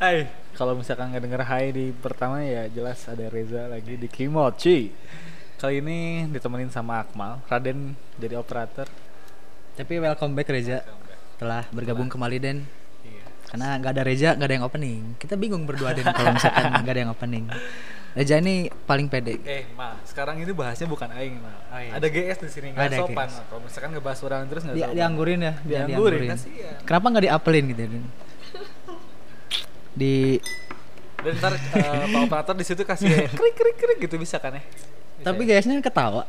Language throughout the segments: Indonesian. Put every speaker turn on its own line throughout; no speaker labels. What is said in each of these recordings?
Hai, kalau misalkan nggak denger hai di pertama ya jelas ada Reza lagi di Kimochi. Kali ini ditemenin sama Akmal, Raden jadi operator.
Tapi welcome back Reza telah bergabung kembali Den
Iya.
karena nggak ada Reza nggak ada yang opening kita bingung berdua Den kalau misalkan nggak ada yang opening Reza ini paling pede
Eh, Ma, sekarang ini bahasnya bukan aing, Ma.
Oh, iya.
Ada GS di sini nggak
Ada
sopan. Kalau misalkan ngebahas orang terus nggak
Di,
sopan.
dianggurin ya dia
Dianggurin, kasihan.
kenapa nggak diapelin gitu Den di
Dan ntar eh, Pak operator di situ kasih krik krik krik gitu bisa kan ya? Bisa
tapi
ya?
guysnya ketawa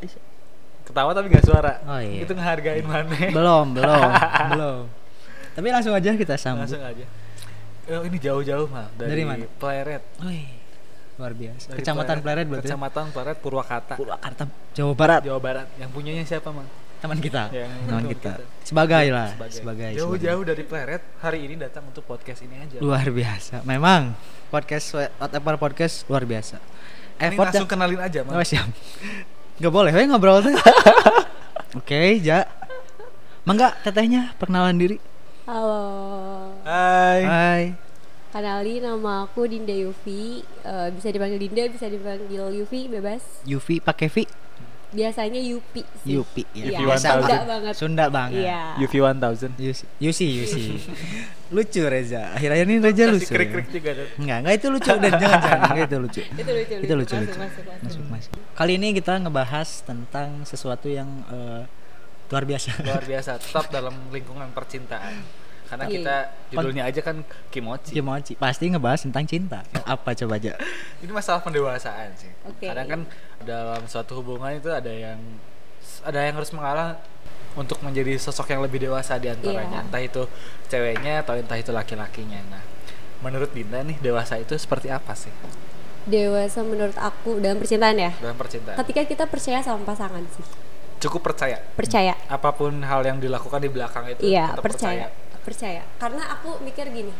ketawa tapi nggak suara.
Oh, iya.
Itu ngehargain mana?
belum belum belum tapi langsung aja kita sambut
Langsung aja. Oh, ini jauh-jauh mah dari,
Dari mana?
Pleret.
Wih, luar biasa
Dari
kecamatan Pleret berarti ya?
Kecamatan Pleret Purwakarta.
Purwakarta Jawa Barat
Jawa Barat. Yang punyanya siapa, Mang?
Teman kita
Yang
teman kita
kita.
sebagai lah
Sebagai.
sebagai
Jauh-jauh dari Pleret hari ini datang untuk podcast ini aja.
luar biasa memang podcast whatever podcast luar biasa
ini
effort
langsung
yang
kenalin aja, Mang.
oh, siap nggak boleh we ngobrol tuh oke ja mangga tetehnya perkenalan diri
Halo,
Hai.
hai
kenali nama aku Dinda Yufi. Eh, bisa dipanggil Dinda, bisa dipanggil Yufi, bebas.
Yufi pakai V
Biasanya Yupi sih.
Yupi ya
Iya,
biasa
1000.
Sunda banget.
Sunda banget
Iya.
UV 1000.
Yusi Yusi Yusi lucu Reza akhir-akhir ini Reza
Kasih
lucu ya.
krik-krik juga dan
Enggak, enggak itu lucu dan jangan jangan enggak itu lucu.
Itu lucu,
Itu lucu,
Masuk,
lucu.
masuk, masuk.
Masuk masuk. Kali ini kita ngebahas tentang sesuatu yang eh, luar biasa.
luar biasa tetap dalam lingkungan percintaan. Karena
Iya.
kita judulnya aja kan Kimochi.
Kimochi pasti ngebahas tentang cinta. Apa coba aja?
Ini masalah pendewasaan sih.
Oke.
Kadang kan dalam suatu hubungan itu ada yang ada yang harus mengalah untuk menjadi sosok yang lebih dewasa di antaranya.
Iya.
Entah itu ceweknya atau entah itu laki-lakinya. Nah, menurut Dinda nih dewasa itu seperti apa sih
Dewasa menurut aku dalam percintaan ya.
dalam percintaan?
Ketika kita percaya sama pasangan sih.
Cukup percaya.
Percaya.
Apa pun hal yang dilakukan di belakang itu
Iya,
tetap
percaya. Percaya. Karena aku mikir gini.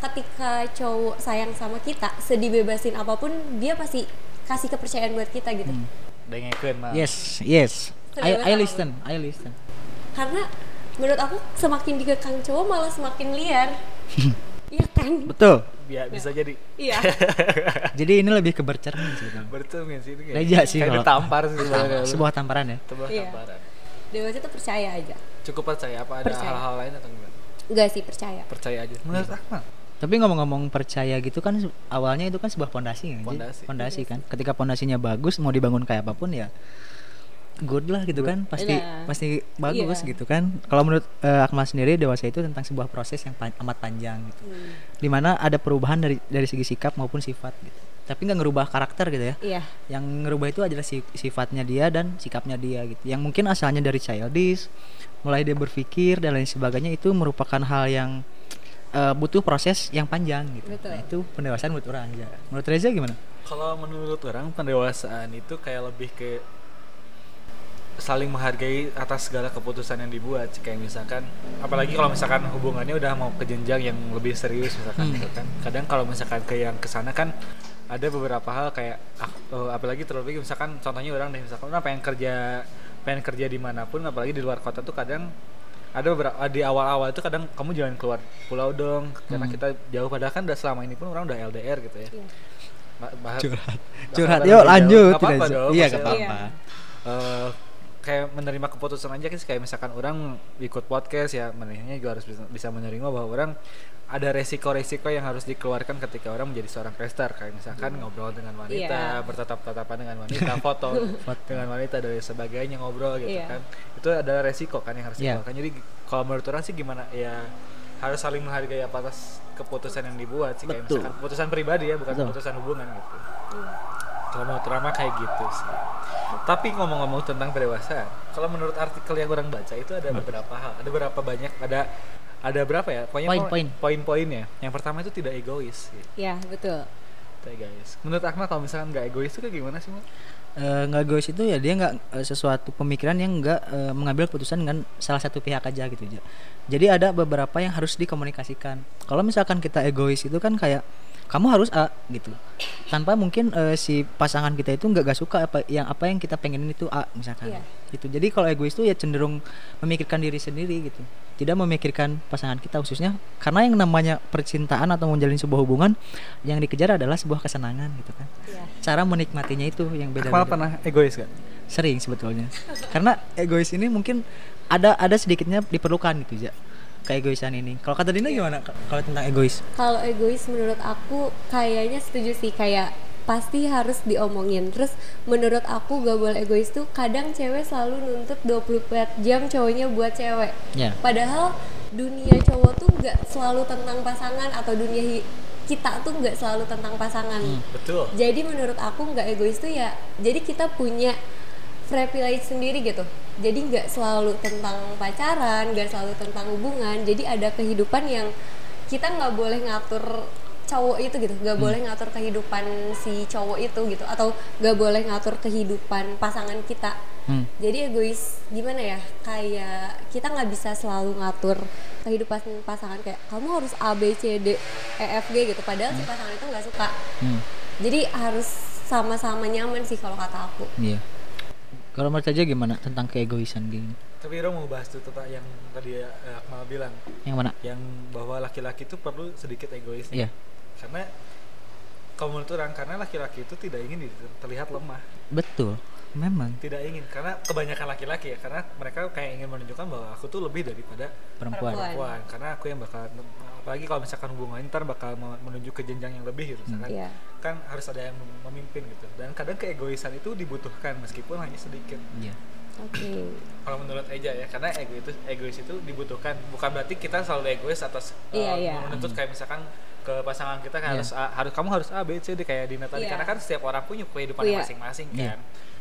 Ketika cowok sayang sama kita, sedibebasin apa pun, dia pasti kasih kepercayaan buat kita gitu.
Hmm.
Dengekeun mah.
Yes, yes. I, I listen, I listen.
karena menurut aku semakin dikekang cowok malah semakin liar iya kan
Betul.
Biar bisa jadi.
iya
Jadi ini lebih ke bercermin sih.
Kan sih ini kayak.
Sih
Kayak
kalau-
ditampar sih sebenarnya.
Sebuah tamparan ya.
Sebuah
Iya.
tamparan.
dewasa tuh percaya aja
Cukup percaya apa ada hal-hal lain atau gimana?
Enggak sih percaya
Percaya aja. Menurut Akmal.
Tapi ngomong-ngomong percaya gitu kan awalnya itu kan sebuah pondasi kan.
Pondasi.
Pondasi kan. Ketika pondasinya bagus mau dibangun kayak apa pun ya good lah gitu kan. Pasti
Iya.
pasti bagus
Iya.
gitu kan. Kalau menurut eh, Akmal sendiri dewasa itu tentang sebuah proses yang pa- amat panjang gitu.
Hmm.
Di mana ada perubahan dari dari segi sikap maupun sifat gitu. Tapi nggak ngerubah karakter gitu ya.
iya
Yang ngerubah itu adalah si- sifatnya dia dan sikapnya dia gitu. Yang mungkin asalnya dari childish, mulai dia berpikir dan lain sebagainya itu merupakan hal yang eh, butuh proses yang panjang gitu.
Betul.
Nah, itu pendewasaan menurut orang aja. Menurut Reza gimana?
Kalau menurut orang pendewasaan itu kayak lebih ke saling menghargai atas segala keputusan yang dibuat kayak misalkan apalagi kalau misalkan hubungannya udah mau ke jenjang yang lebih serius misalkan
Hmm.
gitu kan kadang kalau misalkan ke yang ke sana kan ada beberapa hal kayak eh, apalagi terlebih misalkan contohnya orang deh misalkan orang pengen kerja pengen kerja di mana pun apalagi di luar kota tuh kadang ada beberapa di awal-awal itu kadang kamu jangan keluar pulau dong karena
Hmm.
kita jauh padahal kan udah selama ini pun orang udah LDR gitu ya
Iya.
Curhat. Curhat. Yuk
jauh.
lanjut.
Dong,
Iya, gak apa-apa.
eh, kayak menerima keputusan aja sih kayak misalkan orang ikut podcast ya menurutnya juga harus bisa, bisa menerima bahwa orang ada resiko-resiko yang harus dikeluarkan ketika orang menjadi seorang caster kayak misalkan ngobrol dengan wanita
Iya.
bertatap-tatapan dengan wanita foto dengan wanita dan sebagainya ngobrol gitu
Iya.
kan itu adalah resiko kan yang harus
Iya.
dikeluarkan jadi kalau menurut orang sih gimana ya harus saling menghargai apa atas keputusan yang dibuat sih kayak
Betul.
misalkan keputusan pribadi ya bukan
Betul.
keputusan hubungan gitu
Iya.
Kalau menurut Rama kayak gitu sih. Tapi ngomong-ngomong tentang pendewasaan, kalau menurut artikel yang orang baca itu ada beberapa hal, ada berapa banyak, ada ada berapa ya? Pokoknya
Poin-poin.
poin-poinnya. Yang pertama itu tidak egois. Gitu.
iya betul
Tidak egois. Menurut Akmal kalau misalkan nggak egois itu kayak gimana sih, Mal?
Eh, nggak egois itu ya dia nggak eh, sesuatu pemikiran yang nggak eh, mengambil keputusan dengan salah satu pihak aja gitu aja. Jadi ada beberapa yang harus dikomunikasikan. Kalau misalkan kita egois itu kan kayak kamu harus A gitu. Tanpa mungkin eh, si pasangan kita itu nggak gak suka apa yang apa yang kita pengenin itu A misalkan.
Iya.
gitu. Jadi kalau egois itu ya cenderung memikirkan diri sendiri gitu. Tidak memikirkan pasangan kita khususnya karena yang namanya percintaan atau menjalin sebuah hubungan yang dikejar adalah sebuah kesenangan gitu kan.
Iya.
cara menikmatinya itu yang beda
Akmal pernah egois gak?
sering sebetulnya. Karena egois ini mungkin ada ada sedikitnya diperlukan gitu ya keegoisan ini kalau kata Dina gimana kalau tentang egois
Kalau egois menurut aku kayaknya setuju sih kayak pasti harus diomongin. Terus menurut aku gak boleh egois tuh kadang cewek selalu nuntut 24 jam cowoknya buat cewek.
ya
Padahal dunia cowok tuh nggak selalu tentang pasangan atau dunia hi- kita tuh nggak selalu tentang pasangan.
Betul.
Jadi menurut aku nggak egois tuh ya. Jadi kita punya privilege sendiri gitu. Jadi nggak selalu tentang pacaran, nggak selalu tentang hubungan. Jadi ada kehidupan yang kita nggak boleh ngatur cowok itu gitu, nggak boleh ngatur kehidupan si cowok itu gitu, atau nggak boleh ngatur kehidupan pasangan kita.
Hmm.
jadi egois gimana ya? Kayak kita nggak bisa selalu ngatur kehidupan pasangan. Kayak kamu harus A B C D E F G gitu. Padahal si pasangan itu nggak suka.
Hmm.
jadi harus sama-sama nyaman sih kalau kata aku.
Iya. Kalau menurut aja gimana tentang keegoisan gini?
Tapi Iro mau bahas tuh tentang yang tadi eh, Akmal bilang,
Yang mana?
yang bahwa laki-laki itu perlu sedikit egois.
Iya.
Karena kalau menurut orang, karena laki-laki itu tidak ingin terlihat lemah,
Betul. Memang
tidak ingin. Karena kebanyakan laki-laki ya, karena mereka kayak ingin menunjukkan bahwa aku tuh lebih daripada
perempuan.
Perempuan.
Karena aku yang bakal, apalagi kalau misalkan hubungan ntar bakal me- menuju ke jenjang yang lebih gitu, misalkan.
Iya.
Kan harus ada yang mem- memimpin gitu. Dan kadang keegoisan itu dibutuhkan meskipun hanya sedikit.
Iya.
oke
kalau menurut Eja ya karena ego itu egois itu dibutuhkan bukan berarti kita selalu egois atas
Iya,
uh,
iya.
menuntut kayak misalkan ke pasangan kita kayak
Iya.
harus A, harus kamu harus A B C D kayak Dina tadi
Iya.
karena kan setiap orang punya kehidupan
Iya.
masing-masing
Iya.
kan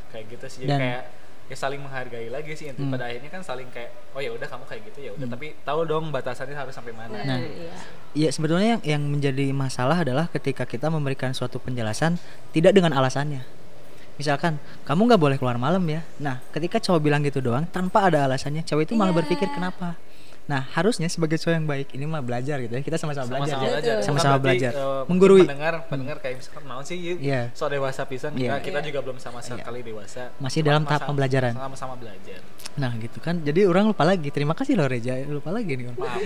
kayak gitu sih jadi
Dan-
kayak ya saling menghargai lagi sih inti
Hmm.
pada akhirnya kan saling kayak oh ya udah kamu kayak gitu ya udah tapi tahu dong batasannya harus sampai mana
nah,
Nah.
iya
Iya sebetulnya yang yang menjadi masalah adalah ketika kita memberikan suatu penjelasan tidak dengan alasannya. Misalkan kamu nggak boleh keluar malam ya. Nah ketika cowok bilang gitu doang tanpa ada alasannya, cewek itu malah
Iya.
berpikir kenapa. Nah harusnya sebagai cowok yang baik ini mah belajar gitu ya. Kita sama-sama belajar.
sama-sama belajar.
Sama-sama belajar.
mungkin
Menggurui.
pendengar pendengar kayak misalkan mau sih yuk
Iya.
so dewasa pisan
Iya.
Nah, kita
Iya.
juga belum sama
Iya.
sekali dewasa
Masih
Cuma
dalam tahap pembelajaran.
sama-sama belajar
Nah gitu kan. Jadi orang lupa lagi. Terima kasih loh Reja. Lupa lagi nih.
maaf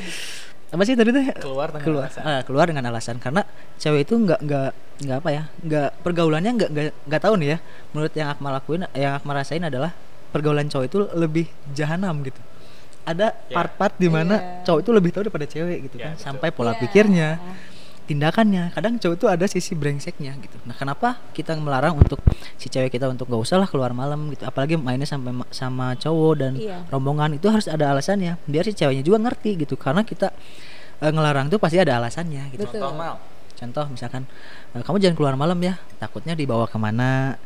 Apa sih tadi teh?
keluar dengan
keluar
alasan.
ah, keluar dengan alasan karena cewek itu nggak nggak nggak apa ya nggak pergaulannya nggak nggak nggak tahu nih ya menurut yang Akmal lakuin yang Akmal rasain adalah pergaulan cowok itu lebih jahanam gitu ada
Ya.
part-part di mana
Iya.
cowok itu lebih tahu daripada cewek gitu
Ya,
kan.
betul.
sampai pola
Iya.
pikirnya tindakannya. Kadang cowok itu ada sisi brengseknya gitu. Nah kenapa kita melarang untuk si cewek kita untuk gak usah lah keluar malam gitu? Apalagi mainnya sampai ma- sama cowok dan
Iya.
rombongan itu harus ada alasannya. Biar si ceweknya juga ngerti gitu. Karena kita eh, ngelarang tuh pasti ada alasannya gitu.
Betul.
contoh mal.
Contoh misalkan eh, kamu jangan keluar malam ya. Takutnya dibawa ke mana?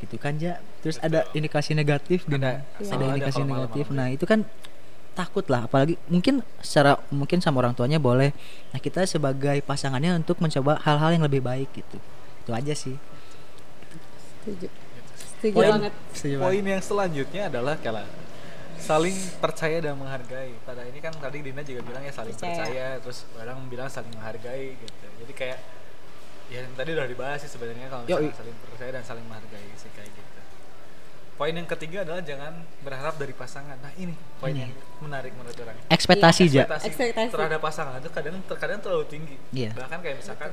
Gitu kan ja. Terus ada indikasi negatif
Ada,
ada
selalu ada
indikasi
kalau
negatif.
malam-malam.
nah itu kan takut lah apalagi mungkin secara mungkin sama orang tuanya boleh nah kita sebagai pasangannya untuk mencoba hal-hal yang lebih baik gitu itu aja sih
setuju setuju
Poin-
banget
Setuju
Poin
banget.
yang selanjutnya adalah kalau saling percaya dan menghargai. Pada ini kan tadi Dina juga bilang ya saling
Percaya.
percaya, terus orang bilang saling menghargai gitu. Jadi kayak ya yang tadi udah dibahas sih sebenarnya kalau saling percaya dan saling menghargai sih kayak gitu. Poin yang ketiga adalah jangan berharap dari pasangan. Nah ini poin yang menarik menurut orang.
ekspektasi ja
Ekspektasi,
Ekspektasi.
terhadap pasangan itu kadang terkadang terlalu tinggi.
Iya.
Bahkan kayak misalkan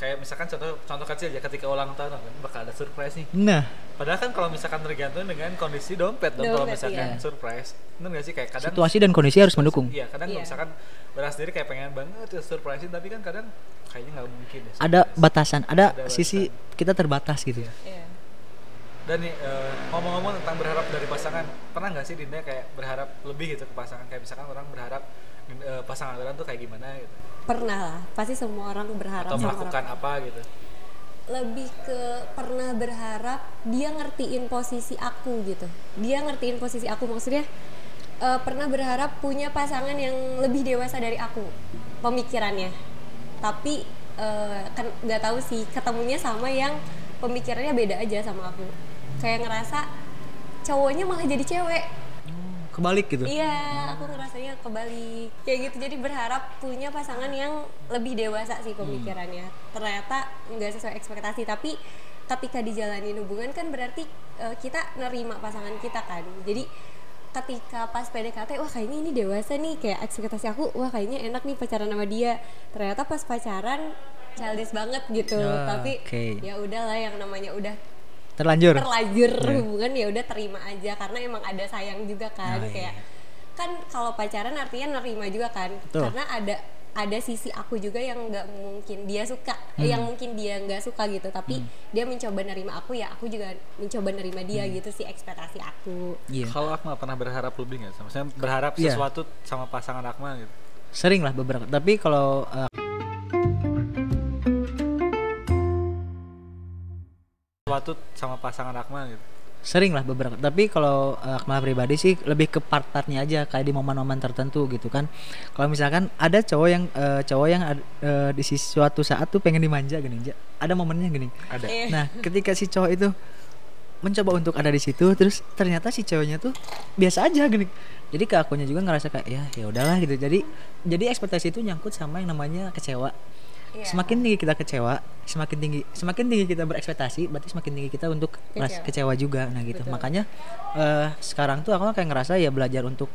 kayak misalkan contoh contoh kecil aja ketika ulang tahun kan bakal ada surprise nih
nah
Padahal kan kalau misalkan tergantung dengan kondisi dompet dong kalau misalkan
iya.
surprise. Bener gak sih kayak kadang
situasi dan kondisi harus mendukung
Iya, kadang
Iya.
misalkan beras sendiri kayak pengen banget ya surprisein tapi kan kadang kayaknya nggak mungkin ya.
ada
surprise.
batasan ada,
Ada
sisi kita terbatas gitu
Iya.
Dan nih eh, ngomong-ngomong tentang berharap dari pasangan, pernah nggak sih Dinda kayak berharap lebih gitu ke pasangan? Kayak misalkan orang berharap eh, pasangan orang tuh kayak gimana gitu?
Pernah lah. Pasti semua orang berharap
atau melakukan
orang.
apa gitu.
lebih ke pernah berharap dia ngertiin posisi aku gitu. Dia ngertiin posisi aku. Maksudnya eh, pernah berharap punya pasangan yang lebih dewasa dari aku. Pemikirannya. Tapi kan nggak tahu sih ketemunya sama yang pemikirannya beda aja sama aku kayak ngerasa cowoknya malah jadi cewek
kebalik gitu
Iya, aku ngerasanya kebalik. Kayak gitu. Jadi berharap punya pasangan yang lebih dewasa sih pemikirannya. Ternyata nggak sesuai ekspektasi, tapi ketika dijalanin hubungan kan berarti eh, kita nerima pasangan kita kan. Jadi ketika pas PDKT, wah kayaknya ini dewasa nih, kayak ekspektasi aku, wah kayaknya enak nih pacaran sama dia. Ternyata pas pacaran childish banget gitu.
Ah,
tapi
oke.
ya udahlah yang namanya udah
terlanjur
terlanjur
Iya.
hubungan ya udah terima aja karena emang ada sayang juga kan
Oh,
kayak kan kalau pacaran artinya nerima juga kan
Betul.
karena ada ada sisi aku juga yang nggak mungkin dia suka
Hmm.
eh, yang mungkin dia nggak suka gitu tapi dia mencoba nerima aku ya aku juga mencoba nerima dia
Hmm.
gitu sih ekspektasi aku
iya
Kalau Akmal pernah berharap lebih nggak? Maksudnya berharap
Iya.
sesuatu sama pasangan Akmal gitu.
sering lah beberapa tapi kalau eh,
Sesuatu sama pasangan Akmal gitu.
Sering lah beberapa tapi kalau eh, Akmal pribadi sih lebih ke partnernya aja kayak di momen-momen tertentu gitu kan. Kalau misalkan ada cowok yang eh, cowok yang eh, di sisi suatu saat tuh pengen dimanja gini ada momennya gini.
Ada.
Eh,
nah ketika si cowok itu mencoba untuk ada di situ terus ternyata si cowoknya tuh biasa aja gini. Jadi ke akunya juga ngerasa kayak ya ya udahlah gitu. Jadi jadi ekspektasi itu nyangkut sama yang namanya kecewa
Iya.
semakin tinggi kita kecewa semakin tinggi semakin tinggi kita berekspektasi berarti semakin tinggi kita untuk
Kecewa.
kecewa juga. Nah gitu.
Betul.
makanya eh, sekarang tuh aku kayak ngerasa ya belajar untuk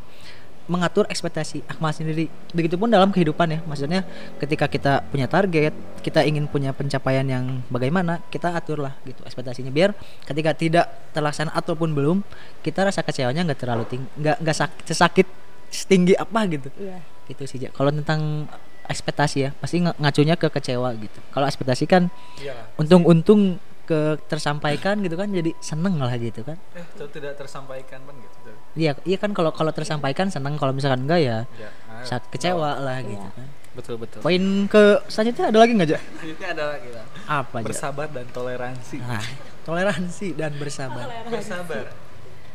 mengatur ekspektasi Akmal sendiri. Begitupun dalam kehidupan ya. Maksudnya ketika kita punya target kita ingin punya pencapaian yang bagaimana kita atur lah gitu ekspektasinya. Biar ketika tidak terlaksana ataupun belum kita rasa kecewanya nggak terlalu tinggi nggak nggak sak- sesakit setinggi apa gitu.
Iya.
Gitu sih kalau tentang ekspektasi ya pasti ng- ngacunya ke kecewa gitu kalau ekspektasi kan
Iya.
untung-untung ke tersampaikan gitu kan jadi seneng lah gitu kan
Eh, itu tidak tersampaikan kan gitu.
iya iya kan kalau kalau tersampaikan seneng kalau misalkan enggak ya
Ya. ah,
saat kecewa lah gitu kan
Betul betul.
poin ke selanjutnya ada lagi nggak Ja?
Selanjutnya ada lagi lah.
apa?
Bersabar dan toleransi.
Nah, toleransi dan bersabar
bersabar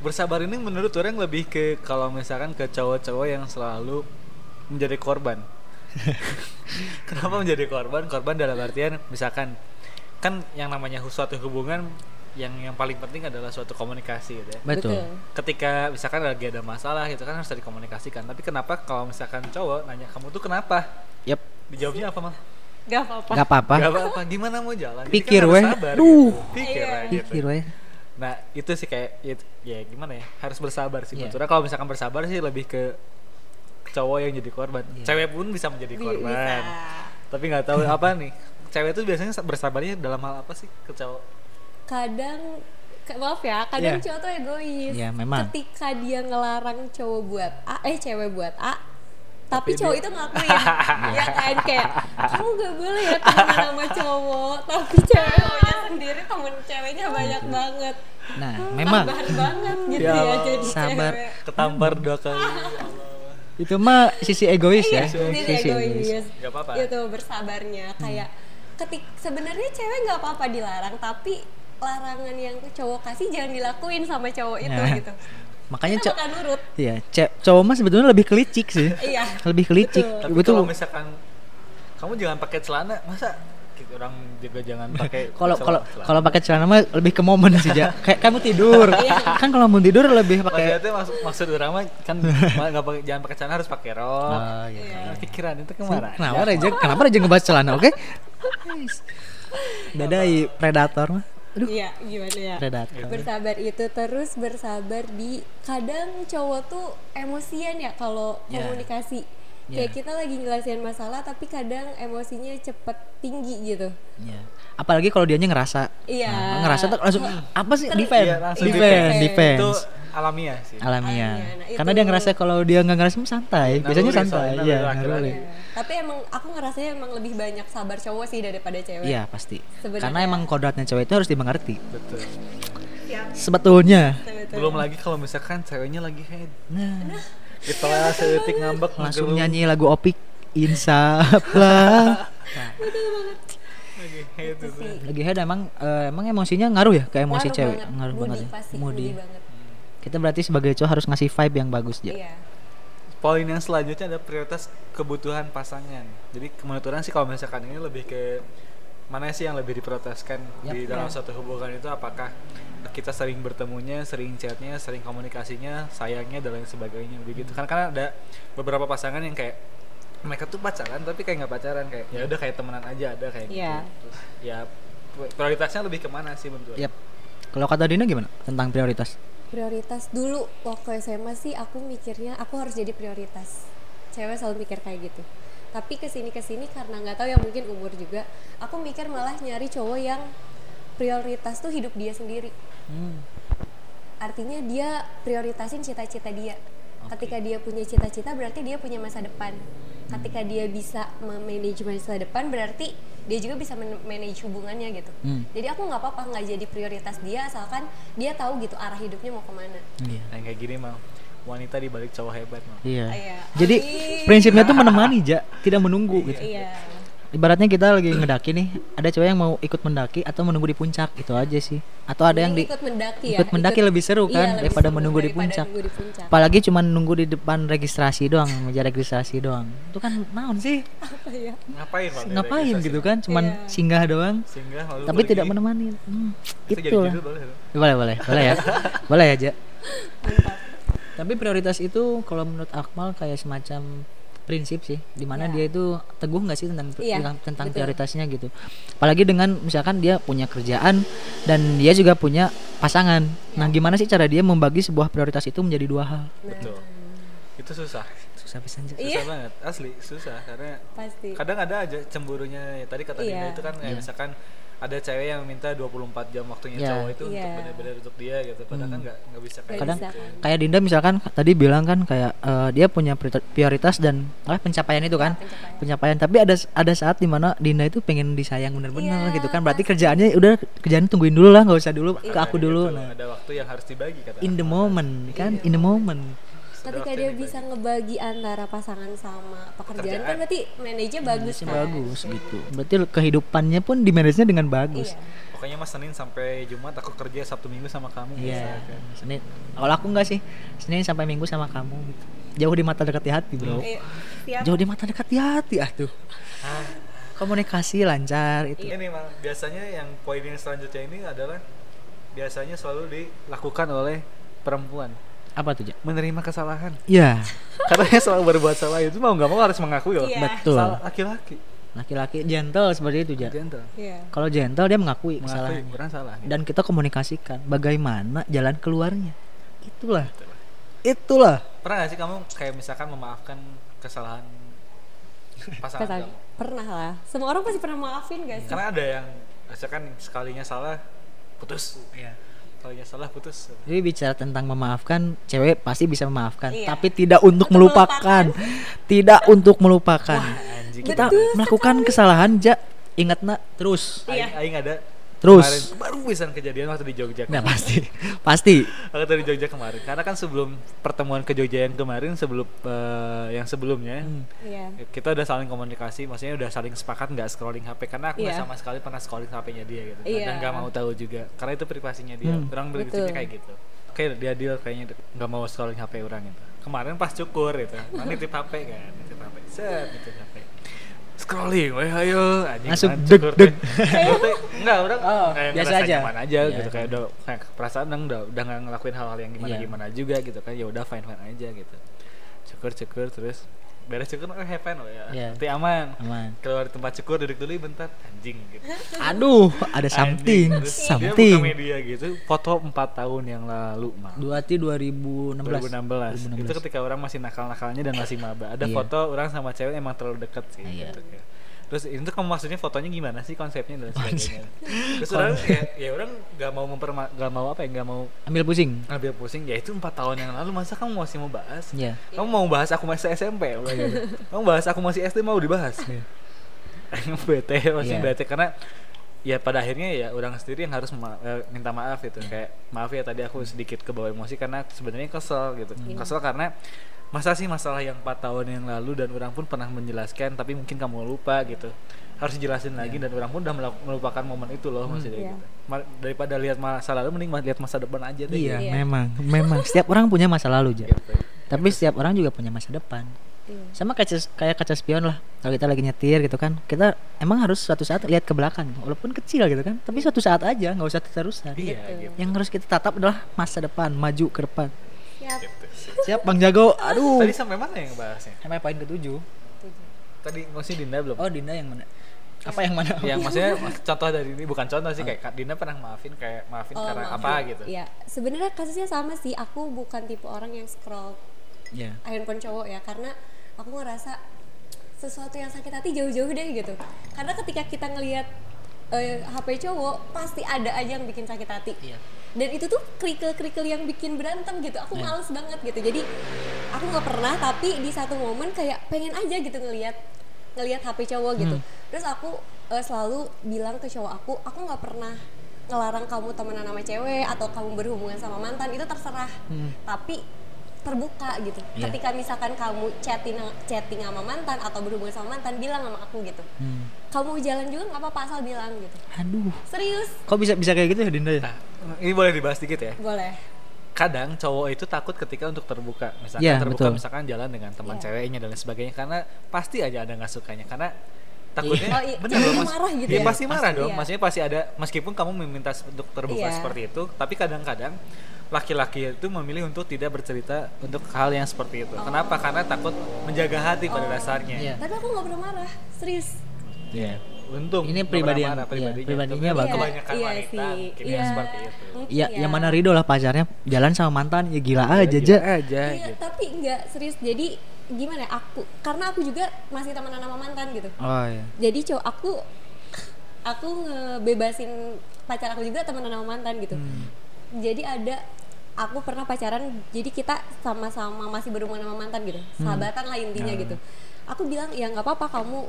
bersabar ini menurut orang lebih ke kalau misalkan ke cowok-cowok yang selalu menjadi korban kenapa menjadi korban korban dalam artian misalkan kan yang namanya suatu hubungan yang yang paling penting adalah suatu komunikasi gitu ya
betul,
ketika misalkan lagi ada masalah gitu kan harus dikomunikasikan tapi kenapa kalau misalkan cowok nanya kamu tuh kenapa
Yep,
dijawabnya apa mal
gak apa-apa
nggak apa-apa
Gak apa-apa gimana mau jalan kan
Pikir,
harus
weh.
sabar
Duh.
gitu. pikir
Iya.
weh, gitu.
pikir weh
Nah itu sih kayak ya, ya gimana ya harus bersabar sih.
Iya.
Sebetulnya kalau misalkan bersabar sih lebih ke cowok yang jadi korban.
Iya.
Cewek pun bisa menjadi korban.
bisa
Tapi nggak tahu apa nih. Cewek itu biasanya bersabarnya dalam hal apa sih ke cowok?
kadang maaf ya kadang
Iya.
cowok tuh egois
Iya, memang.
ketika dia ngelarang cowok buat A eh cewek buat A tapi,
Tapi
cowok
dia-
itu ngelakuin ya kan kayak kamu gak boleh ya temenan sama cowok tapi cewek maunya sendiri temen ceweknya banyak banget
nah
Hmm,
memang
sabar banget gitu
Ya
ya, jadi
Sabar.
cewek
Ketampar dua kali. ya
itu mah sisi egois
iya,
ya
sendiri egois.
Gak apa-apa.
itu bersabarnya. Kayak ketik sebenarnya cewek nggak apa-apa dilarang tapi larangan yang cowok kasih jangan dilakuin sama cowok itu
Nah,
gitu.
Makanya cowok
nurut
iya ce- cowok mah sebetulnya lebih kelicik sih.
Iya.
Lebih kelicik.
Betul.
Tapi
betul.
kalau misalkan kamu jangan pakai celana, masa orang juga jangan pakai
kalau kalau kalau pakai celana mah lebih ke momen sih ja. Kayak kamu tidur.
Iya.
kan kalau mau tidur lebih pakai
Maksudnya maksud, maksud orang mah kan nggak pakai jangan pakai celana harus pakai rok.
Oh, iya.
Nah, pikiran itu ke mana?
kenapa Reja kenapa Reja ngebahas celana oke? Bedai predator mah. Aduh.
Iya gimana ya?
Predator.
Bersabar itu terus bersabar di kadang cowok tuh emosian ya kalau
Ya.
komunikasi
Ya.
kayak kita lagi ngelasin masalah tapi kadang emosinya cepet tinggi gitu
Iya. apalagi kalau dianya ngerasa
Iya.
Nah, ngerasa tuh langsung apa sih defense
langsung
defense
defense.
defense
Itu alamiah sih.
alamiah
Alamiah. Nah,
karena dia ngerasa kalau dia nggak ngerasa santai biasanya
Naluri
santai
soalnya,
iya
naluri.
Ya, tapi emang aku ngerasanya emang lebih banyak sabar cowok sih daripada cewek
iya pasti
Sebenarnya.
karena emang kodratnya cewek itu harus dimengerti
Betul.
sebetulnya
Betul.
Belum lagi kalau misalkan ceweknya lagi head.
nah
Kita lah seetik ngambek
langsung nyanyi lagu opik insaf lah.
Lagi head
Itu
lagi head emang eh, emang emosinya ngaruh ya ke emosi
Ngaruh
cewek?
banget.
ngaruh
Moody
banget ya?
pasti
Moody.
moody banget.
Kita berarti sebagai cowok harus ngasih vibe yang bagus ya
iya.
Poin yang selanjutnya ada prioritas kebutuhan pasangan. Jadi menurut orang sih kalau misalkan ini lebih ke mana sih yang lebih diproteskan
Yap.
di dalam
Ya.
satu hubungan itu apakah kita sering bertemunya, sering chatnya, sering komunikasinya, sayangnya dan lain sebagainya begitu. Kan karena ada beberapa pasangan yang kayak mereka tuh pacaran tapi kayak nggak pacaran kayak ya udah kayak temenan aja ada kayak
Iya.
gitu. Terus ya prioritasnya lebih ke mana sih menurut?
Yap. Kalau kata Dina gimana tentang prioritas?
prioritas dulu waktu SMA sih aku mikirnya aku harus jadi prioritas cewek selalu mikir kayak gitu tapi ke sini ke sini karena nggak tahu ya mungkin umur juga aku mikir malah nyari cowok yang prioritas tuh hidup dia sendiri.
Hmm.
artinya dia prioritasin cita-cita dia. Ketika dia punya cita-cita berarti dia punya masa depan. Ketika dia bisa memanage masa depan berarti dia juga bisa manage hubungannya gitu.
Hmm.
jadi aku nggak apa-apa nggak jadi prioritas dia asalkan dia tahu gitu arah hidupnya mau ke mana.
Iya.
Nah, yang kayak gini mah wanita di balik cowok hebat mah.
Iya.
Iya.
Jadi
Amin.
prinsipnya tuh menemani, Ja, tidak menunggu gitu.
iya
Ibaratnya kita lagi ngedaki nih, ada cewek yang mau ikut mendaki atau menunggu di puncak, itu aja sih. Atau ada yang di
ikut mendaki ya
ikut mendaki lebih seru
iya,
kan
lebih
daripada
seru
menunggu di
daripada
puncak.
nunggu di puncak.
Apalagi cuma nunggu di depan registrasi doang, meja registrasi doang. Itu kan naon sih?
apa ya
Ngapain Pak?
Ngapain gitu kan? Cuman
Iya.
singgah doang,
Sehingga lalu
tapi
pergi.
tidak menemani. Hmm,
Itu jadi
itu lah.
judul boleh.
Boleh, boleh, boleh ya. boleh ya, Ja.
mantap
Tapi prioritas itu kalau menurut Akmal kayak semacam prinsip sih, di mana
Ya.
dia itu teguh nggak sih tentang
Iya,
tentang,
betul.
prioritasnya gitu. Apalagi dengan misalkan dia punya kerjaan dan dia juga punya pasangan. Nah,
Ya.
gimana sih cara dia membagi sebuah prioritas itu menjadi dua hal?
Betul. Itu susah.
Susah pisan Ja.
Susah
Iya.
banget, asli susah karena
pasti
kadang ada aja cemburunya ya, tadi kata Dinda
Iya.
itu kan kayak
Iya.
misalkan ada cewek yang minta 24 jam waktunya
Iya.
cowok itu untuk
Iya.
benar-benar untuk dia gitu padahal kan nggak nggak bisa kayak
kadang
gitu.
kayak Dinda misalkan tadi bilang kan kayak eh, dia punya priori- prioritas dan ah, pencapaian itu kan
pencapaian.
pencapaian tapi ada ada saat di mana Dinda itu pengen disayang bener-bener
Iya,
gitu kan berarti kerjaannya udah kerjaan tungguin dulu lah nggak usah dulu ke
Nah,
aku dulu
gitu.
nah
ada waktu yang harus dibagi kata
in the moment kan
Iya.
in the moment
ketika dia bisa ngebagi antara pasangan sama pekerjaan,
Pekerjaan.
kan berarti manajernya bagus
Manage-nya
kan?
bagus gitu. Berarti kehidupannya pun di manage dengan bagus.
Iya.
Pokoknya mas Senin sampai Jumat aku kerja Sabtu Minggu sama kamu
iya.
misalkan.
Senin. Kalau aku enggak sih. Senin sampai Minggu sama kamu gitu. Jauh di mata dekat di hati bro.
Iya, siap.
Jauh di mata dekat di hati ah. Tuh komunikasi lancar itu
ini mah biasanya yang poin yang selanjutnya ini adalah biasanya selalu dilakukan oleh perempuan
apa tuh Ja?
menerima kesalahan.
Iya.
Katanya selalu berbuat salah. Itu mau nggak mau harus mengakui loh.
Iya.
betul.
Salah laki-laki.
Laki-laki gentle seperti itu Ja.
Gentle.
Iya.
Kalau gentle dia mengakui
mengakui
kesalahan.
orang salah gitu.
dan kita komunikasikan bagaimana jalan keluarnya. Itulah. Itulah.
Pernah gak sih kamu kayak misalkan memaafkan kesalahan pasangan
Kata-
kamu?
Pernah lah. Semua orang pasti pernah maafin gak sih?
Karena ada yang misalkan sekalinya salah putus Sekalinya salah putus
Jadi bicara tentang memaafkan, cewek pasti bisa memaafkan,
Iya.
tapi tidak untuk,
Untuk
melupakan. tidak untuk melupakan.
anjing
Kita
Betul
melakukan kesalahan, ja, ingat nak terus.
Iya.
aing, aing ada
Terus.
kemarin baru bisa kejadian waktu di Jogja
Nah,
kemarin.
pasti. Pasti.
waktu di Jogja kemarin karena kan sebelum pertemuan ke Jogja yang kemarin sebelum eh, yang sebelumnya
Hmm.
iya
kita udah saling komunikasi maksudnya udah saling sepakat nggak scrolling HP karena aku nggak
Iya.
sama sekali pernah scrolling HP-nya dia gitu
Iya.
dan nggak mau tahu juga karena itu privasinya dia
Hmm.
orang berpikirnya
Betul.
kayak gitu oke dia deal kayaknya nggak mau scrolling HP orang itu kemarin pas cukur itu mana nitip HP kan nitip HP set nitip HP scrolling weh ayo. Anjing
Langsung deg, deg.
teh, enggak orang
Oh,
kayak
biasa aja.
nyaman aja
Iya,
gitu.
iya.
kayak udah kayak perasaan udah udah nggak ngelakuin hal-hal yang gimana gimana juga gitu kan. Ya udah fine fine aja gitu. Cukur cukur terus beres cukur oh have fun oh ya
Iya.
Nanti aman
Aman.
keluar di tempat cukur duduk dulu bentar anjing gitu
Aduh, ada something,
Anjing. Terus dia
something.
media gitu foto 4 tahun yang lalu mah
Dua ti 2016.
2016. itu ketika orang masih nakal-nakalnya dan masih maba ada
Iya.
foto orang sama cewek emang terlalu dekat sih
Iya.
gitu, ya. Terus itu kamu maksudnya fotonya gimana sih konsepnya dan sebagainya? Terus orang ya, ya orang nggak mau memperma nggak mau apa ya nggak mau
Ambil pusing.
ngambil pusing ya itu empat tahun yang lalu masa kamu masih mau bahas?
Iya.
kamu mau bahas aku masih SMP gitu. kamu bahas aku masih SD mau dibahas? Bete masih
Iya.
bete. Karena ya pada akhirnya ya orang sendiri yang harus ma- eh, minta maaf gitu. Kayak maaf ya tadi aku sedikit kebawa emosi karena sebenarnya kesel gitu. Kesel karena masa sih masalah yang empat tahun yang lalu dan orang pun pernah menjelaskan tapi mungkin kamu lupa gitu harus jelasin lagi dan orang pun udah melupakan momen itu loh maksudnya
Iya.
gitu Ma- daripada lihat masa lalu mending lihat masa depan aja deh
Iya,
Iya.
memang, memang. Setiap orang punya masa lalu, Ja.
gitu.
Tapi setiap orang juga punya masa depan.
Iya.
sama kaca kayak kaca spion lah kalau kita lagi nyetir gitu kan kita emang harus suatu saat lihat ke belakang walaupun kecil gitu kan tapi suatu saat aja nggak usah terusan
Iya
Gitu.
gitu.
yang harus kita tatap adalah masa depan maju ke depan
Siap.
siap bang jago aduh
Tadi sampai mana yang bahasnya?
sampai poin ketujuh
Tadi maksudnya Dinda belum?
oh Dinda yang mana apa yang mana
yang maksudnya contoh dari ini bukan contoh sih kayak Kak Dinda pernah maafin kayak maafin
Oh,
karena
maaf
apa
ya.
gitu.
Iya, sebenarnya kasusnya sama sih. Aku bukan tipe orang yang scroll
ya
handphone cowok ya, karena aku ngerasa sesuatu yang sakit hati jauh-jauh deh gitu. Karena ketika kita ngelihat eh, HP cowok, pasti ada aja yang bikin sakit hati.
Iya.
Dan itu tuh kerikil-kerikil yang bikin berantem gitu. Aku
Iya.
males banget gitu. Jadi aku nggak pernah, tapi di satu momen kayak pengen aja gitu ngelihat ngelihat HP cowok gitu.
Hmm.
Terus aku eh, selalu bilang ke cowok aku, aku nggak pernah ngelarang kamu temenan sama cewek atau kamu berhubungan sama mantan itu terserah.
Hmm.
Tapi terbuka gitu.
Iya.
Ketika misalkan kamu chatting chatting sama mantan atau berhubungan sama mantan, bilang sama aku gitu.
Hmm.
Kamu jalan juga nggak apa-apa asal bilang gitu.
aduh
Serius,
kok bisa bisa kayak gitu ya Dinda ya
Nah, ini boleh dibahas dikit ya.
boleh.
Kadang cowok itu takut ketika untuk terbuka, misalkan
Iya,
terbuka
betul.
misalkan jalan dengan teman
Iya.
ceweknya dan lain sebagainya karena pasti aja ada nggak sukanya karena takutnya
Oh, iya, ceweknya
loh, Mas.
marah gitu
Iya,
ya?
pasti marah
Pasti,
dong
iya.
maksudnya pasti ada meskipun kamu meminta untuk terbuka
Iya.
seperti itu tapi kadang-kadang laki-laki itu memilih untuk tidak bercerita untuk hal yang seperti itu kenapa karena takut menjaga hati pada
Oh.
dasarnya
Iya.
Tapi aku nggak pernah marah, serius.
Iya. untung
Ini pribadi yang-
marah,
iya,
pribadinya.
pribadinya
Tapi
bagus.
kebanyakan
Iya
wanita
sih. Iya.
yang seperti itu
Mungkin
ya yang mana Rido lah pacarnya jalan sama mantan ya gila aja
Gila
aja
aja
Iya,
gitu.
tapi nggak serius. Jadi gimana ya aku karena aku juga masih temenan sama mantan gitu.
oh iya
Jadi cowok aku aku ngebebasin pacar aku juga temenan sama mantan gitu.
Hmm.
Jadi ada aku pernah pacaran jadi kita sama-sama masih berhubungan sama mantan gitu.
Hmm.
Sahabatan lah intinya
Ah.
gitu. Aku bilang ya nggak apa-apa kamu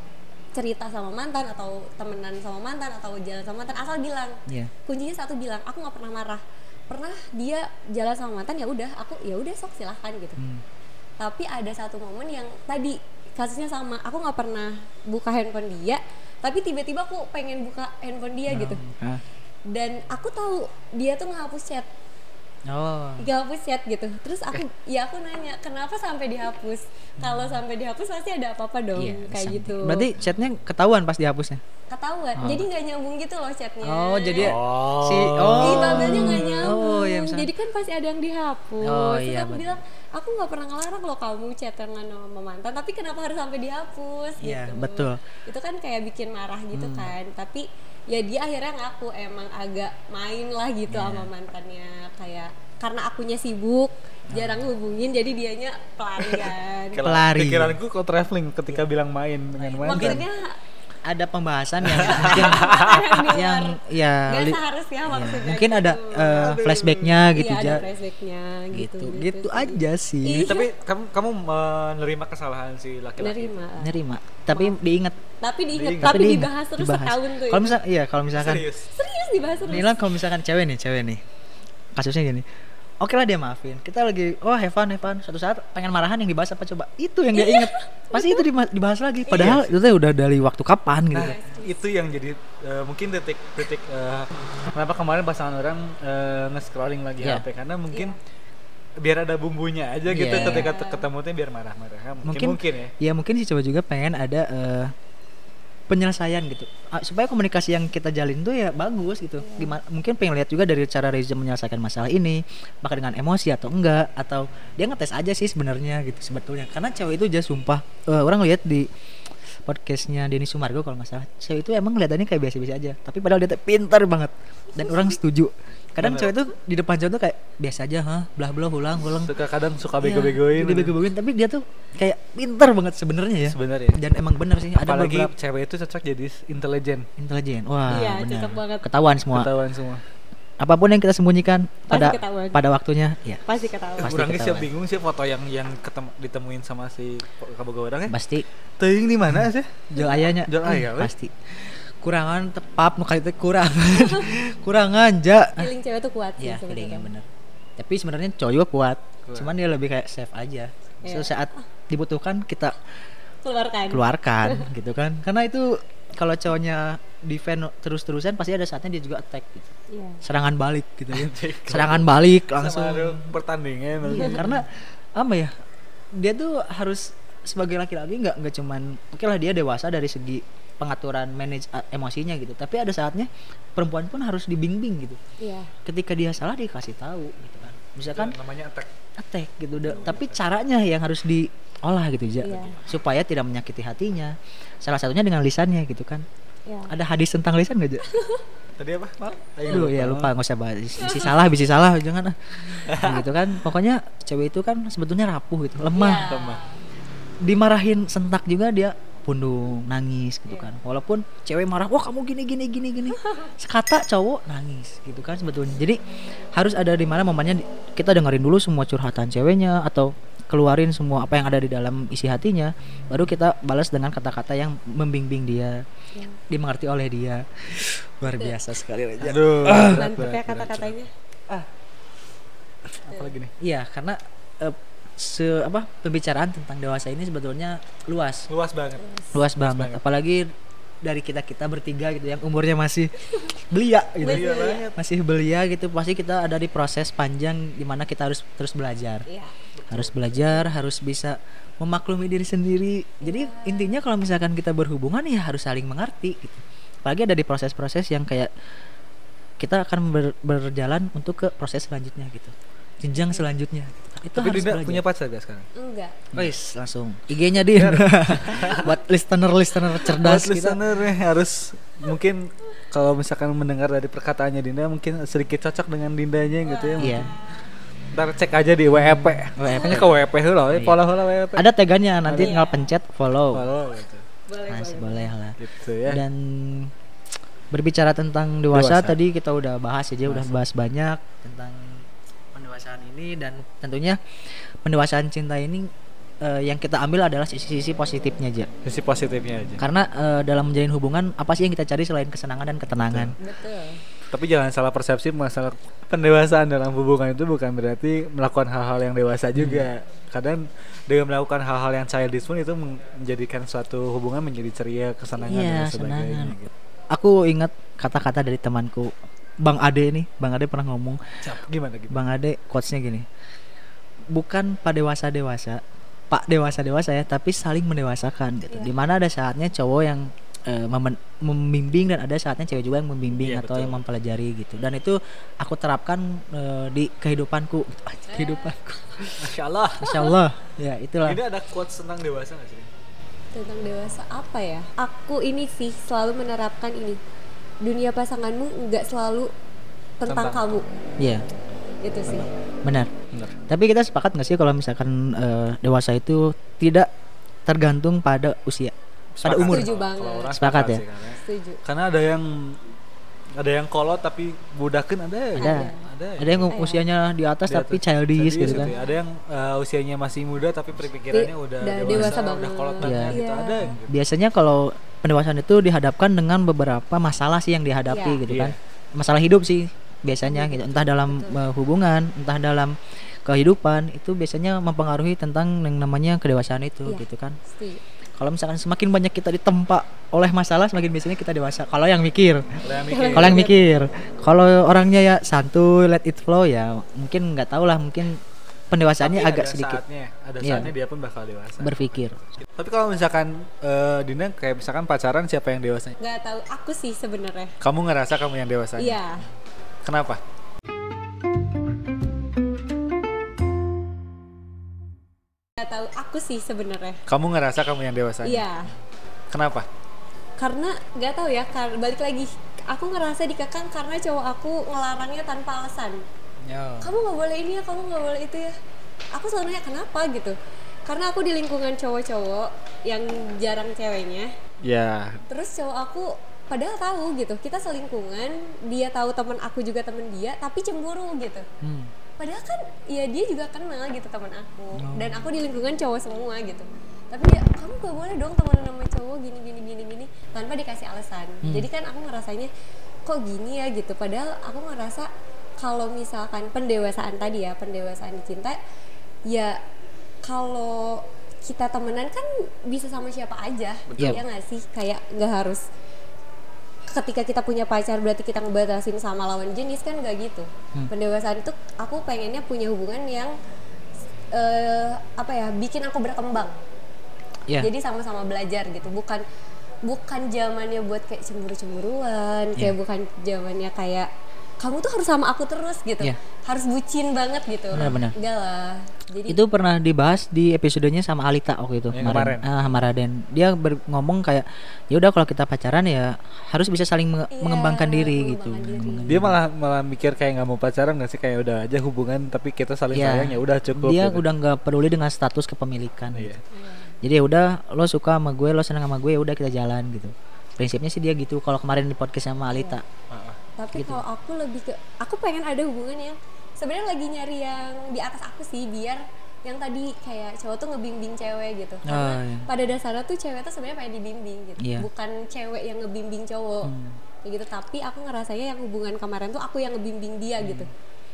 cerita sama mantan atau temenan sama mantan atau jalan sama mantan asal bilang.
Iya.
Kuncinya satu bilang, aku nggak pernah marah. Pernah dia jalan sama mantan ya udah aku ya udah sok silahkan gitu
Hmm.
tapi ada satu momen yang tadi kasusnya sama aku nggak pernah buka handphone dia tapi tiba-tiba aku pengen buka handphone dia gitu
Ah.
dan aku tahu dia tuh ngehapus chat
oh
ngehapus chat gitu terus aku ya aku nanya kenapa sampai dihapus kalau sampai dihapus pasti ada apa-apa dong
Iya,
kayak
bisa.
gitu
berarti chatnya ketahuan pas dihapusnya
ketahuan jadi nggak nyambung gitu loh chatnya
oh jadi
Oh.
si oh
babelnya nggak nyambung.
oh iya misalnya
Jadi kan pasti ada yang dihapus.
Oh,
Terus
iya,
aku
betul.
bilang, aku nggak pernah ngelarang loh kamu chatan sama mantan, tapi kenapa harus sampai dihapus?
Iya,
gitu.
betul.
Itu kan kayak bikin marah gitu
Hmm.
kan. Tapi ya dia akhirnya ngaku emang agak main lah gitu
Iya.
sama mantannya kayak karena akunya sibuk jarang hubungin jadi dianya pelarian
Pelari.
Pikiranku kok traveling ketika bilang main dengan mantan.
maksudnya
ada pembahasan yang mungkin yang ya li-
seharusnya
ya,
maksudnya
mungkin ada
gitu.
eh, flashbacknya gitu
Iya, ada flashbacknya gitu
gitu gitu
sih.
aja sih
Iya.
Tapi kamu kamu menerima kesalahan si laki-laki.
nerima
nerima tapi diingat
tapi diingat tapi,
diingat,
dibahas terus
dibahas.
setahun tuh
kalau
ya.
misal iya kalau misalkan
Serius.
serius dibahas terus
kalau misalkan cewek nih cewek nih kasusnya gini oke lah dia maafin kita lagi oh have fun suatu saat pengen marahan yang dibahas apa coba itu yang dia
Iya.
inget pasti itu dibahas lagi padahal itu tuh udah dari waktu kapan gitu
Nah, itu yang jadi eh, mungkin detik-detik eh, kenapa kemarin pasangan orang eh, nge-scrolling lagi
Iya.
HP karena mungkin biar ada bumbunya aja gitu
Iya.
ketika te- ketemunya biar marah-marah. Mungkin
mungkin
mungkin ya.
ya mungkin si cowok juga pengen ada eh, penyelesaian gitu. Ah, supaya komunikasi yang kita jalin tuh ya bagus gitu. Gimana, mungkin pengen lihat juga dari cara Reza menyelesaikan masalah ini apakah dengan emosi atau enggak atau dia ngetes aja sih sebenarnya gitu sebetulnya. Karena cewek itu aja sumpah. Eh, orang lihat di podcastnya Denny Sumargo kalau nggak salah cewek itu emang kelihatannya kayak biasa-biasa aja tapi padahal dia pintar banget. Dan orang setuju kadang
Bener.
cewek tuh di depan cowok tuh kayak biasa aja hah belah belah ulang ulang
Suka kadang suka
Iya,
bego-begoin.
bego-begoin tapi dia tuh kayak pintar banget sebenarnya ya
Sebenarnya.
dan emang bener sih ada
Apalagi
beberapa
cewek itu cocok jadi intelijen.
intelijen wah
Iya, cocok banget.
ketahuan semua
Ketahuan semua.
apa pun yang kita sembunyikan pada
ketahuan.
pada waktunya ya
pasti ketahuan
Pasti
Orangnya siap bingung sih foto yang yang ketemu ditemuin sama si kaboga orang ya.
pasti
Teuing di mana sih?
jual ayahnya
Jual
Hmm,
aya, weh.
pasti kurangan tepap nu kali teh kurangan kurangan ja.
Feeling cewek tuh kuat sih
ya
sebenarnya.
feelingnya bener. Tapi sebenarnya cowok juga kuat
Kuat.
cuman dia lebih kayak safe aja.
Iya.
Suatu saat dibutuhkan kita
keluarkan.
keluarkan gitu kan. Karena itu kalau cowoknya defend terus-terusan pasti ada saatnya dia juga attack gitu.
Iya.
serangan balik gitu ya. Serangan balik langsung.
Sama ada pertandingan.
Iya, karena apa ya dia tuh harus sebagai laki-laki nggak nggak cuman oke lah dia dewasa dari segi pengaturan manage a- emosinya gitu. Tapi ada saatnya perempuan pun harus dibimbing gitu.
Iya.
ketika dia salah dikasih tahu gitu kan. Misalkan
Itu namanya attack.
Attack gitu. Da- tapi caranya yang harus diolah gitu
Iya.
supaya tidak menyakiti hatinya. Salah satunya dengan lisannya gitu kan.
Iya.
ada hadis tentang lisan gak
tadi apa? Mal?
Aduh ya lupa nggak usah bahas. Bisa salah bisa salah jangan ah Nah, gitu kan. Pokoknya cewek itu kan sebetulnya rapuh gitu lemah.
Iya.
Lemah.
dimarahin sentak juga dia pundung nangis gitu kan. Walaupun cewek marah wah kamu gini gini gini gini. Sekata cowok nangis gitu kan sebetulnya. Jadi harus ada di mana momennya kita dengerin dulu semua curhatan ceweknya atau keluarin semua apa yang ada di dalam isi hatinya baru kita balas dengan kata-kata yang membimbing dia
Iya.
dimengerti oleh dia. Luar biasa sekali aja
Aduh.
Ya kata-katanya.
Apalagi nih?
iya karena eh, se apa pembicaraan tentang dewasa ini sebetulnya luas.
Luas banget.
luas banget.
banget.
apalagi dari kita kita bertiga gitu yang umurnya masih belia gitu.
Belia
masih belia. gitu. Pasti kita ada di proses panjang di mana kita harus terus belajar.
Iya.
harus belajar harus bisa memaklumi diri sendiri. Jadi intinya kalau misalkan kita berhubungan ya harus saling mengerti gitu. Apalagi ada di proses-proses yang kayak kita akan ber- berjalan untuk ke proses selanjutnya gitu jenjang selanjutnya itu
Tapi
harus
Dinda
belajar.
punya pacar gak sekarang?
Enggak.
Wis langsung IG-nya dia buat listener-listener cerdas
Buat
kita.
listener nih harus mungkin kalau misalkan mendengar dari perkataannya Dinda mungkin sedikit cocok dengan Dindanya gitu ya.
Iya.
Ntar cek aja di WEP.
WEP.
Makanya ke WEP heula,
Iya.
eh, follow heula WEP.
Ada tagannya nanti
Iya.
tinggal pencet follow.
Follow gitu.
Boleh,
Masih
boleh.
boleh lah.
Gitu ya.
Dan berbicara tentang dewasa,
Dewasa.
tadi kita udah bahas aja, udah bahas banyak tentang pendewasaan ini dan tentunya pendewasaan cinta ini eh, yang kita ambil adalah sisi-sisi positifnya aja.
Sisi positifnya aja.
Karena eh, dalam menjalin hubungan apa sih yang kita cari selain kesenangan dan ketenangan?
Betul.
Tapi jangan salah persepsi masalah pendewasaan dalam hubungan itu bukan berarti melakukan hal-hal yang dewasa juga. Kadang dengan melakukan hal-hal yang childish pun itu menjadikan suatu hubungan menjadi ceria, kesenangan
Iya,
dan sebagainya.
kesenangan.
Gitu.
Aku ingat kata-kata dari temanku Bang Ade nih, Bang Ade pernah ngomong
Cap, Gimana gitu?
Bang Ade quotesnya gini bukan pak dewasa dewasa pak dewasa dewasa ya tapi saling mendewasakan gitu
Iya.
di mana ada saatnya cowok yang eh, membimbing dan ada saatnya cewek juga yang membimbing
Iya,
atau
betul.
yang mempelajari gitu dan itu aku terapkan eh, di kehidupanku gitu. Ah, kehidupanku
Masya Allah.
Masya Allah ya itulah
Ini ada quotes tentang dewasa gak sih?
Tentang dewasa apa ya? Aku ini sih selalu menerapkan ini. Dunia pasanganmu nggak selalu tentang,
Tentang-
kamu.
Iya
Itu sih.
benar
Benar.
tapi kita sepakat nggak sih kalau misalkan eh, dewasa itu tidak tergantung pada usia pada
Sepakat.
umur
Setuju banget.
Sepakat ya?
sih, karena,
Setuju.
karena ada yang ada yang kolot tapi budakin ada. ya?
Ada.
Ada.
ada yang
Iya.
usianya di atas
Di
tapi
atas.
childish gitu
Childish
kan
ya. Ada yang uh, usianya masih muda tapi pemikirannya
Di-
udah,
udah
dewasa,
dewasa
udah
banget.
kolot
Iya.
banget gitu.
Iya.
Ada gitu.
biasanya kalau pendewasaan itu dihadapkan dengan beberapa masalah sih yang dihadapi
Iya.
gitu
Iya.
kan. Masalah hidup sih biasanya gitu. Entah dalam uh, hubungan entah dalam kehidupan itu biasanya mempengaruhi tentang yang namanya kedewasaan itu
Iya.
gitu kan. Kalau misalkan semakin banyak kita ditempa oleh masalah semakin biasanya kita dewasa. Kalau yang mikir.
Kalau yang mikir.
kalau yang mikir. Kalau orangnya ya santuy let it flow ya mungkin nggak tahu lah mungkin pendewasaannya
Tapi
agak
ada
sedikit
Saatnya, ada saatnya dia pun bakal dewasa.
berpikir
Tapi kalau misalkan uh, Dina kayak misalkan pacaran siapa yang dewasa?
Nggak tahu. Aku sih sebenarnya.
Kamu ngerasa kamu yang dewasa?
Iya.
Kenapa?
Nggak tahu. Aku sih sebenarnya.
Kamu ngerasa kamu yang dewasa?
Iya.
Kenapa?
Karena nggak tahu ya. Kar balik lagi. Aku ngerasa dikekang karena cowok aku ngelarangnya tanpa alasan.
Ya.
kamu nggak boleh ini ya kamu nggak boleh itu ya. Aku selalu nanya kenapa? gitu. Karena aku di lingkungan cowok-cowok yang jarang ceweknya.
Ya,
terus cowok aku padahal tahu gitu kita selingkungan dia tahu teman aku juga temen dia tapi cemburu gitu.
Hmm.
padahal kan ya dia juga kenal gitu teman aku.
Oh.
dan aku di lingkungan cowok semua gitu. Tapi dia kamu gak boleh dong temenan sama cowok gini gini gini gini tanpa dikasih alasan.
Hmm.
jadi kan aku ngerasanya kok gini ya? gitu. Padahal aku ngerasa kalau misalkan pendewasaan tadi ya pendewasaan di cinta ya kalau kita temenan kan bisa sama siapa aja
Betul.
ya nggak sih kayak nggak harus ketika kita punya pacar berarti kita ngebatasin sama lawan jenis kan nggak gitu
Hmm.
pendewasaan itu aku pengennya punya hubungan yang eh, apa ya bikin aku berkembang
Iya.
jadi sama-sama belajar gitu bukan bukan zamannya buat kayak cemburu-cemburuan kayak
Iya.
bukan zamannya kayak kamu tuh harus sama aku terus gitu
Iya.
harus bucin banget gitu
Benar-benar.
enggak lah jadi
itu pernah dibahas di episodenya sama Alita waktu itu
Yang kemarin.
Ah, sama Raden dia ber- ngomong kayak ya udah kalau kita pacaran ya harus bisa saling menge-
Iya,
mengembangkan diri gitu
mengembangkan diri.
Dia malah malah mikir kayak nggak mau pacaran nggak sih kayak udah aja hubungan tapi kita saling
Iya.
sayang ya udah cukup.
dia
gitu.
udah nggak peduli dengan status kepemilikan
Iya.
gitu. jadi ya udah lo suka sama gue lo seneng sama gue ya udah kita jalan gitu prinsipnya sih dia gitu kalau kemarin di podcast sama Alita
Heeh.
Tapi
gitu.
kalau aku lebih ke aku pengen ada hubungan yang sebenarnya lagi nyari yang di atas aku sih biar yang tadi kayak cowok tuh ngebimbing cewek gitu karena
Oh, iya.
pada dasarnya tuh cewek tuh sebenarnya pengen dibimbing gitu
Iya. Hmm.
bukan cewek yang ngebimbing cowok kayak gitu tapi aku ngerasanya yang hubungan kemarin tuh aku yang ngebimbing dia gitu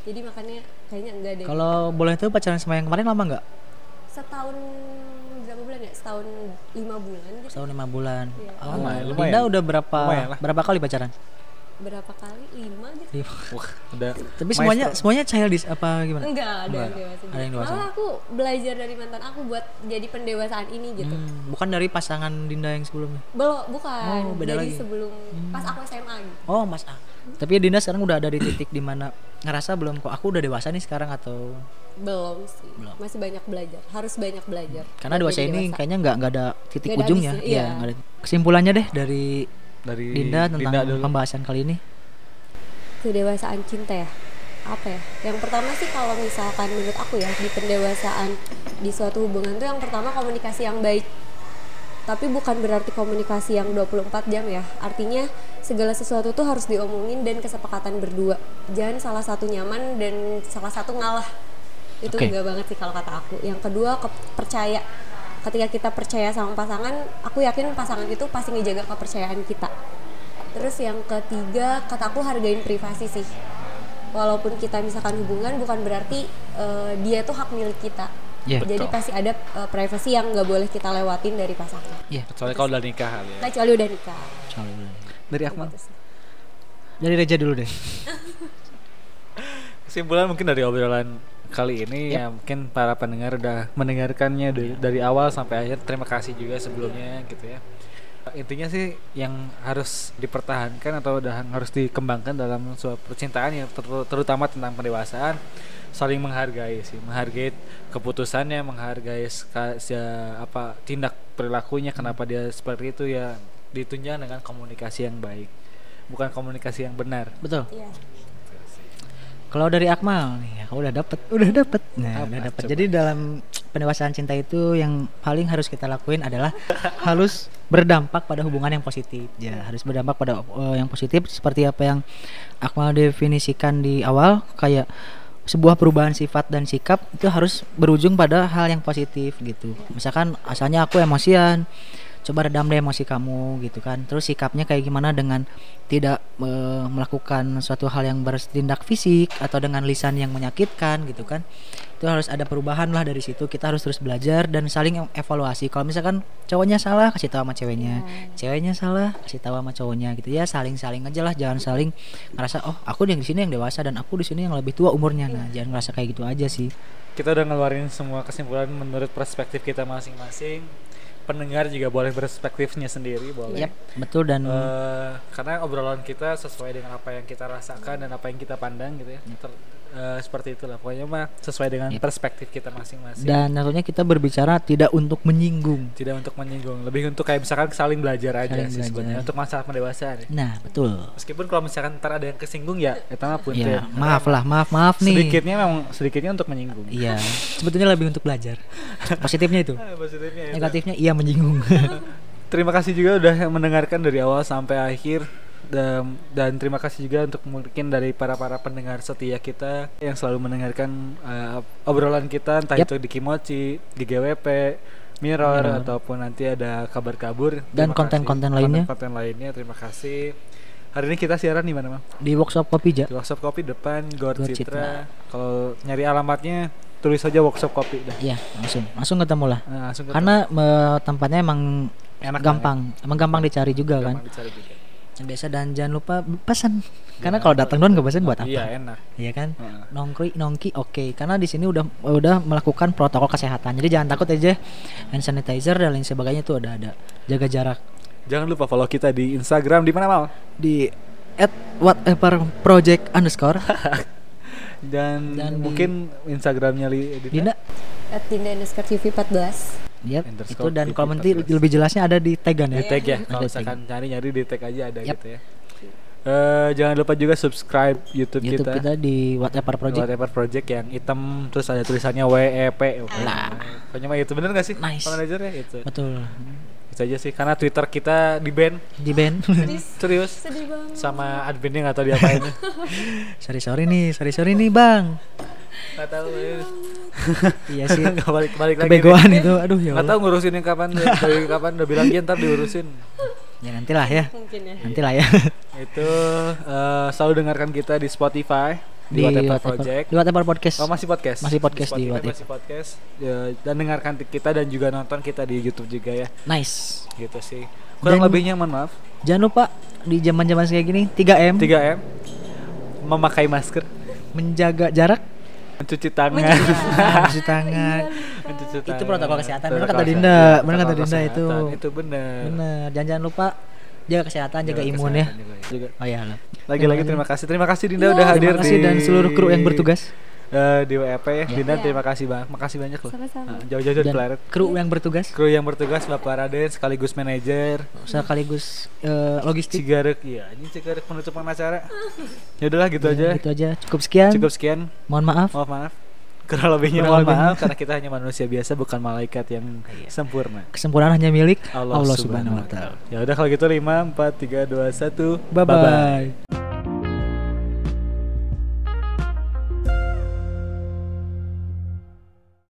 jadi makanya kayaknya enggak deh
Hmm. kalau boleh tahu pacaran sama yang kemarin lama nggak
setahun berapa bulan ya setahun lima bulan gitu
setahun lima bulan
Iya.
oh,
Lumayan,
Dinda
lumayan.
udah berapa
Lumayan lah.
berapa kali pacaran
berapa kali lima gitu
Lima.
Wah, udah.
tapi semuanya semuanya childish apa gimana
enggak ada yang
Enggak.
dewasa
Ada yang dewasa.
malah aku belajar dari mantan aku buat jadi pendewasaan ini gitu
Hmm, bukan dari pasangan Dinda yang sebelumnya
belum bukan
Oh, beda
dari
lagi.
sebelum pas aku SMA gitu
Oh Mas A. Tapi Dinda sekarang udah ada di titik di mana ngerasa belum kok aku udah dewasa nih sekarang atau
belum sih masih banyak belajar harus banyak belajar
karena dewasa ini
dewasa.
kayaknya nggak nggak ada titik
ada
ujungnya. Iya.
iya.
ada. Kesimpulannya deh dari
dari
Dinda tentang
dulu.
pembahasan kali ini.
kedewasaan cinta ya? Apa ya? Yang pertama sih kalau misalkan menurut aku ya di pendewasaan di suatu hubungan tuh yang pertama komunikasi yang baik. Tapi bukan berarti komunikasi yang 24 jam ya. Artinya segala sesuatu tuh harus diomongin dan kesepakatan berdua. Jangan salah satu nyaman dan salah satu ngalah. Itu
Oke.
enggak banget sih kalau kata aku. Yang kedua ke- percaya ketika kita percaya sama pasangan aku yakin pasangan itu pasti ngejaga kepercayaan kita terus yang ketiga kata aku hargain privasi sih walaupun kita misalkan hubungan bukan berarti eh, dia tuh hak milik kita
Iya.
jadi
Betul.
pasti ada eh, privasi yang nggak boleh kita lewatin dari pasangan
Iya.
Kecuali kalau udah nikah kali ya.
kecuali udah nikah
Soalnya.
Dari Akmal.
Gitu sih.
Dari Reja dulu deh.
Kesimpulan mungkin dari obrolan kali ini ya mungkin para pendengar udah mendengarkannya dari, dari awal sampai akhir. Terima kasih juga sebelumnya gitu ya. Intinya sih yang harus dipertahankan atau udah harus dikembangkan dalam suatu percintaan yang ter- terutama tentang pendewasaan saling menghargai sih, menghargai keputusannya, menghargai sia- apa tindak perilakunya kenapa dia seperti itu ya ditunjang dengan komunikasi yang baik. Bukan komunikasi yang benar.
Betul.
Iya.
Kalau dari Akmal nih, aku udah dapet, udah dapet. Nah,
Apa?
udah dapet.
Coba.
Jadi dalam pendewasaan cinta itu yang paling harus kita lakuin adalah harus berdampak pada hubungan yang positif. Ya, harus berdampak pada eh, yang positif seperti apa yang Akmal definisikan di awal kayak sebuah perubahan sifat dan sikap itu harus berujung pada hal yang positif gitu. Misalkan asalnya aku emosian, coba redam deh emosi kamu gitu kan. Terus sikapnya kayak gimana dengan tidak eh, melakukan suatu hal yang bertindak fisik atau dengan lisan yang menyakitkan gitu kan. Itu harus ada perubahan lah dari situ. Kita harus terus belajar dan saling evaluasi. Kalau misalkan cowoknya salah kasih tahu sama ceweknya. Ceweknya salah kasih tahu sama cowoknya gitu. Ya saling saling aja lah. Jangan saling ngerasa oh aku yang di sini yang dewasa dan aku di sini yang lebih tua umurnya. Nah jangan ngerasa kayak gitu aja sih.
Kita udah ngeluarin semua kesimpulan menurut perspektif kita masing-masing pendengar juga boleh perspektifnya sendiri boleh.
Yap, betul dan
Eh, karena obrolan kita sesuai dengan apa yang kita rasakan dan apa yang kita pandang gitu ya. Ter- eh, seperti itulah pokoknya mah sesuai dengan
Yap.
perspektif kita masing-masing
dan tentunya kita berbicara tidak untuk menyinggung
tidak untuk menyinggung lebih untuk kayak misalkan saling belajar aja
Saling
sih sebenarnya untuk masalah pendewasaan ya.
nah betul
meskipun kalau misalkan ntar ada yang kesinggung ya itu mah pun
ya maaf lah maaf maaf nih
sedikitnya memang sedikitnya untuk menyinggung
Iya, sebetulnya lebih untuk belajar. Positifnya itu.
Ah, positifnya itu.
Negatifnya iya menyinggung.
Terima kasih juga udah mendengarkan dari awal sampai akhir dan, dan terima kasih juga untuk mungkin dari para para pendengar setia kita yang selalu mendengarkan uh, obrolan kita entah
Yap.
itu di Kimochi, di GWP, Mirror,
Mirror.
ataupun nanti ada kabar kabur
Dan konten-konten lainnya.
Konten-konten lainnya terima kasih. Hari ini kita siaran di mana, Mam?
Di workshop kopi ja.
Di Workshop Kopi depan Gor
Gor
Citra.
Citra.
Kalau nyari alamatnya tulis saja Workshop Kopi dah.
Iya, langsung langsung ketemu lah.
Nah, langsung ketemu.
Karena me- tempatnya emang
Enak
gampang, emang gampang dicari juga
banget.
kan.
Gampang dicari juga.
Biasa dan jangan lupa pesan. Karena kalau datang doang nggak pesan buat apa?
Iya enak.
Iya kan?
Heeh.
nongki nongki oke. Karena di sini udah udah melakukan protokol kesehatan. Jadi jangan takut aja. Hand sanitizer dan lain sebagainya itu ada ada. Jaga jarak.
Jangan lupa follow kita di Instagram. Di mana mal?
di at whatever project underscore.
Dan,
Dan di-
mungkin Instagramnya li,
Dinda?
At Dinda underscore TV 14
Yap, itu dan kalau nanti
14.
lebih jelasnya ada di tagan
di
ya.
tag ya. Kalau misalkan nyari-nyari di tag aja ada
Yap.
gitu ya. Eh jangan lupa juga subscribe YouTube,
YouTube kita,
kita.
di whatever project.
Whatever Project yang hitam terus ada tulisannya WEP.
Lah.
Pokoknya mah itu bener gak sih?
Nice.
Manajer ya itu.
Betul.
Itu aja sih karena Twitter kita di ban
Di band.
serius
Sedih banget
sama adminnya nggak tahu diapain.
sorry sorry nih, sorry sorry nih bang.
Nggak tahu.
iya sih.
Nggak balik balik lagi.
Kebegoan itu, aduh ya
Nggak
Allah.
tahu ngurusinnya kapan dari kapan udah bilang ya ntar diurusin.
Ya nantilah ya,
Mungkin ya
nantilah ya.
itu eh, selalu dengarkan kita di Spotify di,
di
Whatever Project.
di whatever podcast.
Oh masih podcast.
Masih podcast di
Spotify
Whatever.
masih podcast. Ya, dan dengarkan kita dan juga nonton kita di YouTube juga ya.
Nice.
Gitu sih. Kurang
Dan-
lebihnya mohon maaf.
Jangan lupa di zaman-zaman kayak gini 3M
3M memakai masker,
menjaga jarak,
mencuci tangan.
mencuci tangan.
mencuci
Itu
tangan.
protokol kesehatan. Benar kata. Dinda. Benar kata Dinda itu.
Itu benar.
Bener. Dan jangan lupa jaga kesehatan, jaga,
Jaga
imun ya.
kesehatan juga. juga.
Oh iya. lah.
Lagi-lagi terima kasih. Terima kasih Dinda
Iya.
udah hadir
Terima kasih
di
dan seluruh kru yang bertugas.
Eh, di WEP ya. Dinda
Iya.
terima kasih banget. Makasih banyak loh.
Sama-sama.
Nah, Jauh-jauh dari Planet.
kru yang bertugas
Kru yang bertugas Bapak Raden sekaligus manajer
sekaligus eh, logistik.
Cigarek iya ini Cigarek penutupan acara ya udahlah gitu aja
Ya, Gitu aja. Cukup sekian.
cukup sekian
Mohon maaf.
maaf maaf kurang lebihnya mohon maaf karena kita hanya manusia biasa bukan malaikat yang
Iya.
sempurna
Kesempurnaan hanya milik
Allah,
Allah, Subhanahu wa taala.
ya udah kalau gitu 5 4 3 2 1
Bye bye.